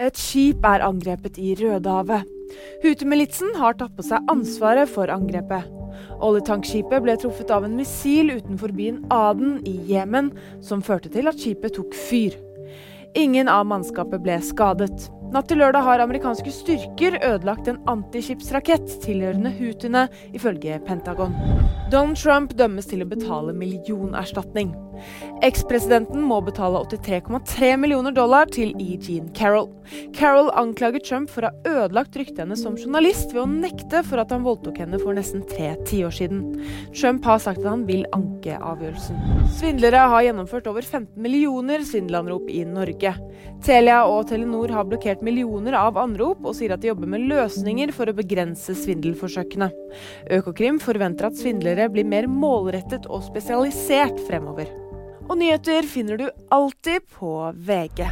Et skip er angrepet i Rødehavet. Hutemilitsen har tatt på seg ansvaret for angrepet. Oljetankskipet ble truffet av en missil utenfor byen Aden i Jemen, som førte til at skipet tok fyr. Ingen av mannskapet ble skadet. Natt til lørdag har amerikanske styrker ødelagt en antiskipsrakett tilhørende Houthiene, ifølge Pentagon. Donald Trump dømmes til å betale millionerstatning. Ekspresidenten må betale 83,3 millioner dollar til E. Jean Carroll. Carroll anklager Trump for å ha ødelagt ryktet hennes som journalist ved å nekte for at han voldtok henne for nesten tre tiår siden. Trump har sagt at han vil anke avgjørelsen. Svindlere har gjennomført over 15 millioner svindelanrop i Norge. Telia og Telenor har blokkert millioner av anrop og sier at de jobber med løsninger for å begrense svindelforsøkene. Økokrim forventer at svindlere blir mer målrettet og spesialisert fremover. Og nyheter finner du alltid på VG.